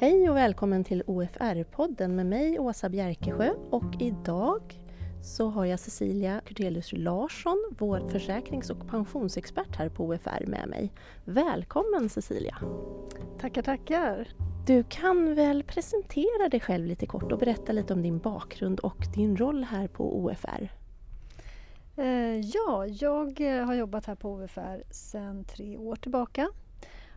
Hej och välkommen till OFR-podden med mig Åsa Bjerkesjö och idag så har jag Cecilia Kurtelius Larsson, vår försäkrings och pensionsexpert här på OFR med mig. Välkommen Cecilia! Tackar, tackar! Du kan väl presentera dig själv lite kort och berätta lite om din bakgrund och din roll här på OFR? Eh, ja, jag eh, har jobbat här på OFR sedan tre år tillbaka.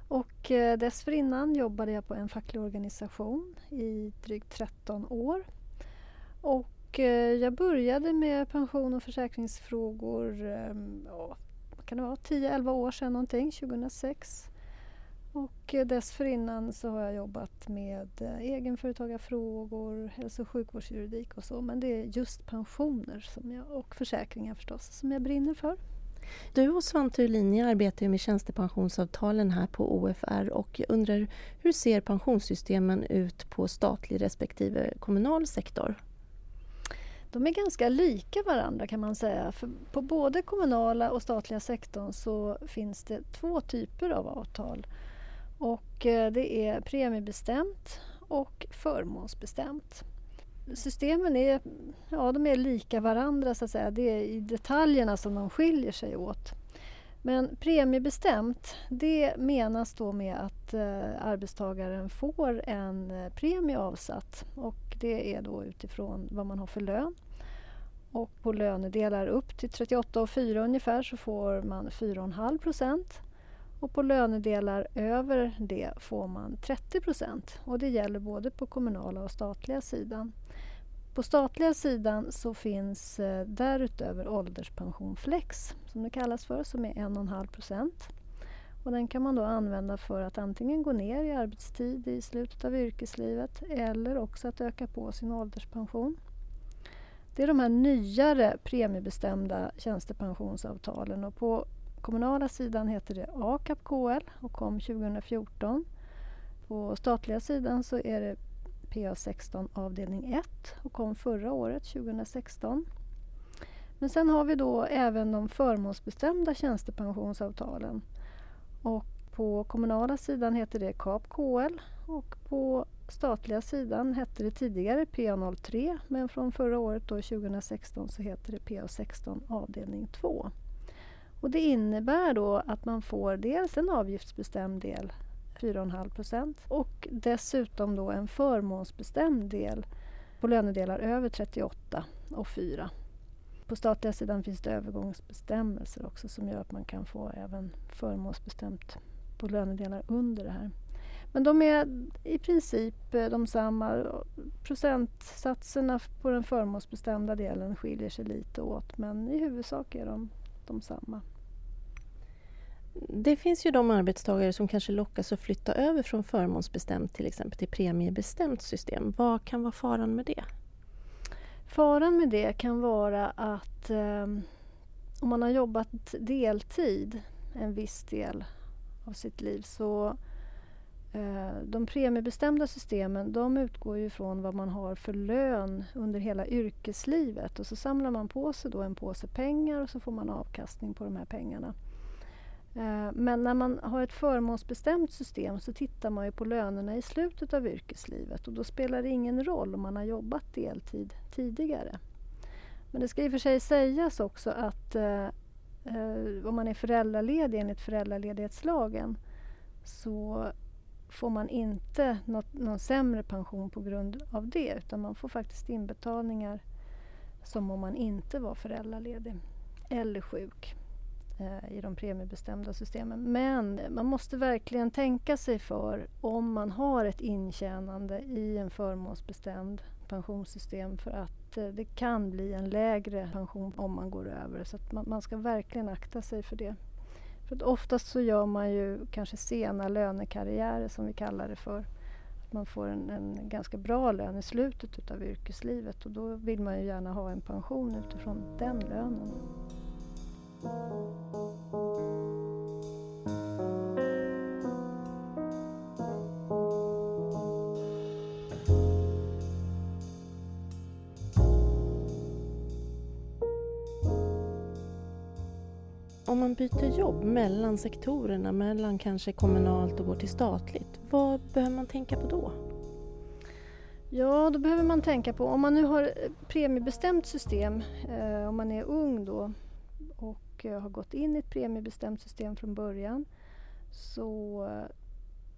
Och eh, dessförinnan jobbade jag på en facklig organisation i drygt 13 år. Och eh, jag började med pension och försäkringsfrågor ehm, ja, kan det vara 10-11 år sedan någonting, 2006. Och eh, dessförinnan så har jag jobbat med eh, egenföretagarfrågor, hälso och sjukvårdsjuridik och så. Men det är just pensioner som jag, och försäkringar förstås som jag brinner för. Du och Svante Ulini arbetar med tjänstepensionsavtalen här på OFR och jag undrar hur ser pensionssystemen ut på statlig respektive kommunal sektor? De är ganska lika varandra kan man säga. För på både kommunala och statliga sektorn så finns det två typer av avtal. Och eh, det är premiebestämt och förmånsbestämt. Systemen är, ja, de är lika varandra så att säga. Det är i detaljerna som de skiljer sig åt. Men premiebestämt, det menas då med att eh, arbetstagaren får en eh, premie avsatt och det är då utifrån vad man har för lön. Och på lönedelar upp till 38,4 ungefär så får man 4,5 procent. Och på lönedelar över det får man 30 procent. Och det gäller både på kommunala och statliga sidan. På statliga sidan så finns eh, därutöver ålderspension flex som det kallas för, som är 1,5 procent. Och den kan man då använda för att antingen gå ner i arbetstid i slutet av yrkeslivet eller också att öka på sin ålderspension. Det är de här nyare premiebestämda tjänstepensionsavtalen och på kommunala sidan heter det AKAP KL och kom 2014. På statliga sidan så är det PA16 avdelning 1 och kom förra året, 2016. Men sen har vi då även de förmånsbestämda tjänstepensionsavtalen. Och på kommunala sidan heter det KAP KL och på statliga sidan hette det tidigare PA03 men från förra året, då, 2016, så heter det PA16 avdelning 2. Och det innebär då att man får dels en avgiftsbestämd del 4,5 procent och dessutom då en förmånsbestämd del på lönedelar över 38 och 4. På statliga sidan finns det övergångsbestämmelser också som gör att man kan få även förmånsbestämt på lönedelar under det här. Men de är i princip eh, de samma. Procentsatserna på den förmånsbestämda delen skiljer sig lite åt men i huvudsak är de de samma. Det finns ju de arbetstagare som kanske lockas att flytta över från förmånsbestämt till exempel till premiebestämt system. Vad kan vara faran med det? Faran med det kan vara att eh, om man har jobbat deltid en viss del av sitt liv så eh, de premiebestämda systemen de utgår ju från vad man har för lön under hela yrkeslivet och så samlar man på sig då en påse pengar och så får man avkastning på de här pengarna. Eh, men när man har ett förmånsbestämt system så tittar man ju på lönerna i slutet av yrkeslivet och då spelar det ingen roll om man har jobbat deltid tidigare. Men det ska i och för sig sägas också att eh, eh, om man är föräldraledig enligt föräldraledighetslagen så får man inte något, någon sämre pension på grund av det utan man får faktiskt inbetalningar som om man inte var föräldraledig eller sjuk. Eh, I de premiebestämda systemen. Men man måste verkligen tänka sig för om man har ett intjänande i en förmånsbestämd pensionssystem för att eh, det kan bli en lägre pension om man går över. Så man, man, ska verkligen akta sig för det. För att oftast så gör man ju kanske sena lönekarriärer som vi kallar det för. Att man får en, en ganska bra lön i slutet av yrkeslivet och då vill man ju gärna ha en pension utifrån den lönen. Om man byter jobb mellan sektorerna, mellan kanske kommunalt och går till statligt, vad behöver man tänka på då? Ja, då behöver man tänka på om man nu har premiebestämt system, eh, om man är ung då och eh, har gått in i ett premiebestämt system från början så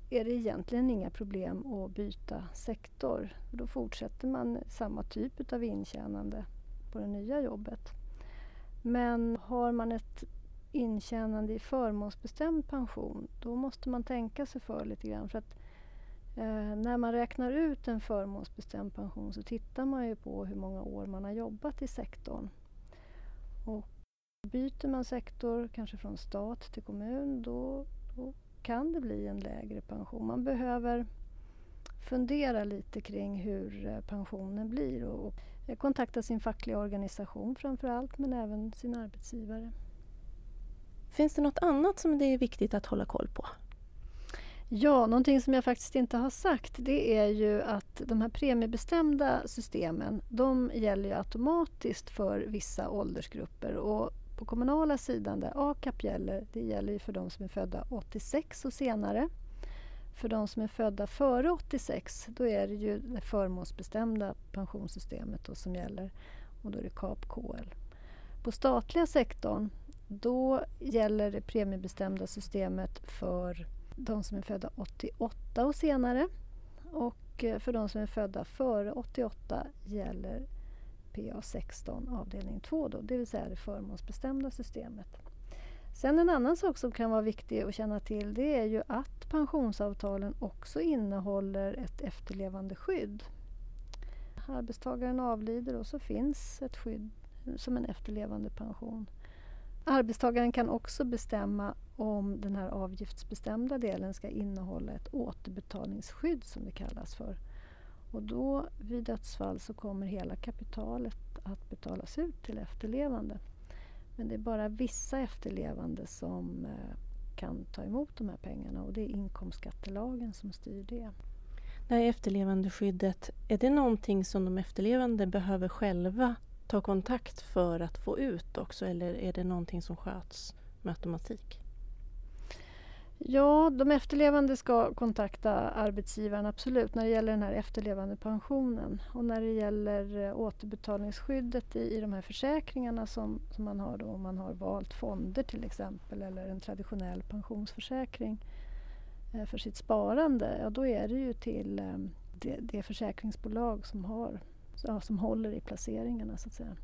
är det egentligen inga problem att byta sektor. Då fortsätter man samma typ av intjänande på det nya jobbet. Men har man ett intjänande i förmånsbestämd pension då måste man tänka sig för lite grann. För att, eh, när man räknar ut en förmånsbestämd pension så tittar man ju på hur många år man har jobbat i sektorn. Och byter man sektor, kanske från stat till kommun, då, då kan det bli en lägre pension. Man behöver fundera lite kring hur eh, pensionen blir och, och kontakta sin fackliga organisation framför allt men även sin arbetsgivare. Finns det något annat som det är viktigt att hålla koll på? Ja, någonting som jag faktiskt inte har sagt det är ju att de här premiebestämda systemen de gäller ju automatiskt för vissa åldersgrupper och på kommunala sidan där AKAP gäller, det gäller ju för de som är födda 86 och senare. För de som är födda före 86 då är det ju det förmånsbestämda pensionssystemet som gäller och då är det KAP-KL. På statliga sektorn då gäller det premiebestämda systemet för de som är födda 88 och senare. Och eh, för de som är födda före 88 gäller PA16 avdelning 2, då, det vill säga det förmånsbestämda systemet. Sen en annan sak som kan vara viktig att känna till det är ju att pensionsavtalen också innehåller ett efterlevandeskydd. Arbetstagaren avlider och så finns ett skydd som en efterlevande pension. Arbetstagaren kan också bestämma om den här avgiftsbestämda delen ska innehålla ett återbetalningsskydd som det kallas för. Och då vid dödsfall så kommer hela kapitalet att betalas ut till efterlevande. Men det är bara vissa efterlevande som eh, kan ta emot de här pengarna och det är inkomstskattelagen som styr det. Det här efterlevandeskyddet, är det någonting som de efterlevande behöver själva ta kontakt för att få ut också eller är det någonting som sköts med automatik? Ja, de efterlevande ska kontakta arbetsgivaren absolut när det gäller den här efterlevandepensionen. Och när det gäller eh, återbetalningsskyddet i, i de här försäkringarna som, som man har då om man har valt fonder till exempel eller en traditionell pensionsförsäkring eh, för sitt sparande, ja då är det ju till eh, det, det försäkringsbolag som, har, ja, som håller i placeringarna så att säga.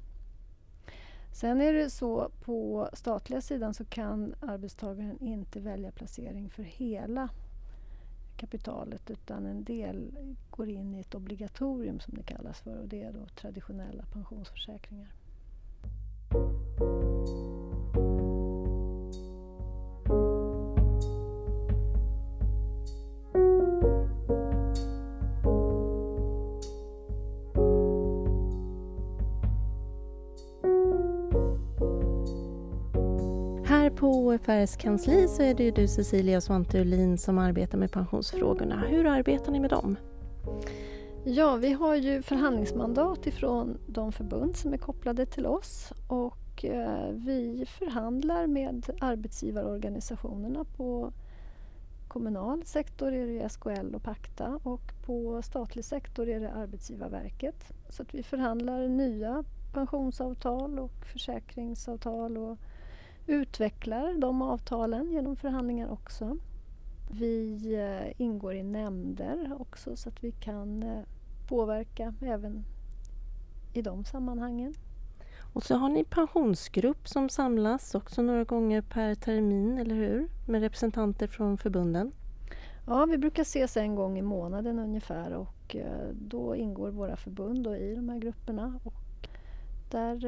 Sen är det så på statliga sidan så kan arbetstagaren inte välja placering för hela kapitalet utan en del går in i ett obligatorium som det kallas för och det är då traditionella pensionsförsäkringar. På kansli så är det ju du Cecilia Svante Ulin som arbetar med pensionsfrågorna. Hur arbetar ni med dem? Ja, vi har ju förhandlingsmandat ifrån de förbund som är kopplade till oss och eh, vi förhandlar med arbetsgivarorganisationerna på kommunal sektor är det SKL och Pacta och på statlig sektor är det Arbetsgivarverket. Så att vi förhandlar nya pensionsavtal och försäkringsavtal och utvecklar de avtalen genom förhandlingar också. Vi eh, ingår i nämnder också så att vi kan eh, påverka även i de sammanhangen. Och så har ni pensionsgrupp som samlas också några gånger per termin, eller hur? Med representanter från förbunden. Ja, vi brukar ses en gång i månaden ungefär och eh, då ingår våra förbund i de här grupperna. Och där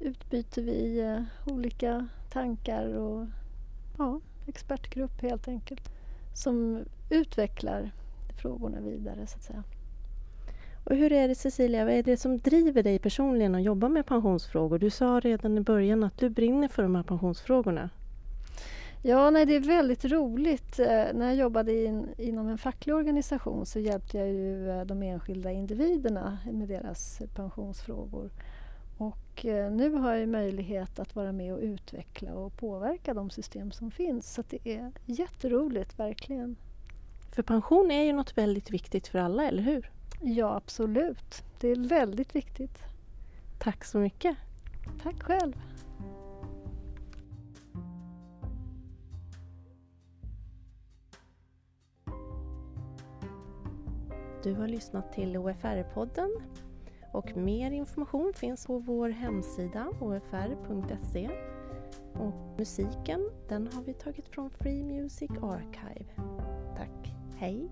utbyter vi eh, olika tankar och ja, expertgrupp helt enkelt som utvecklar frågorna vidare så att säga. Och hur är det Cecilia, vad är det som driver dig personligen att jobba med pensionsfrågor? Du sa redan i början att du brinner för de här pensionsfrågorna. Ja, nej, det är väldigt roligt. Eh, när jag jobbade in, inom en facklig organisation så hjälpte jag ju eh, de enskilda individerna med deras pensionsfrågor. Och eh, nu har jag möjlighet att vara med och utveckla och påverka de system som finns. Så det är jätteroligt, verkligen. För pension är ju något väldigt viktigt för alla, eller hur? Ja, absolut. Det är väldigt viktigt. Tack så mycket. Tack själv. Du har lyssnat till OFR-podden och mer information finns på vår hemsida ofr.se. Och musiken den har vi tagit från Free Music Archive. Tack, hej!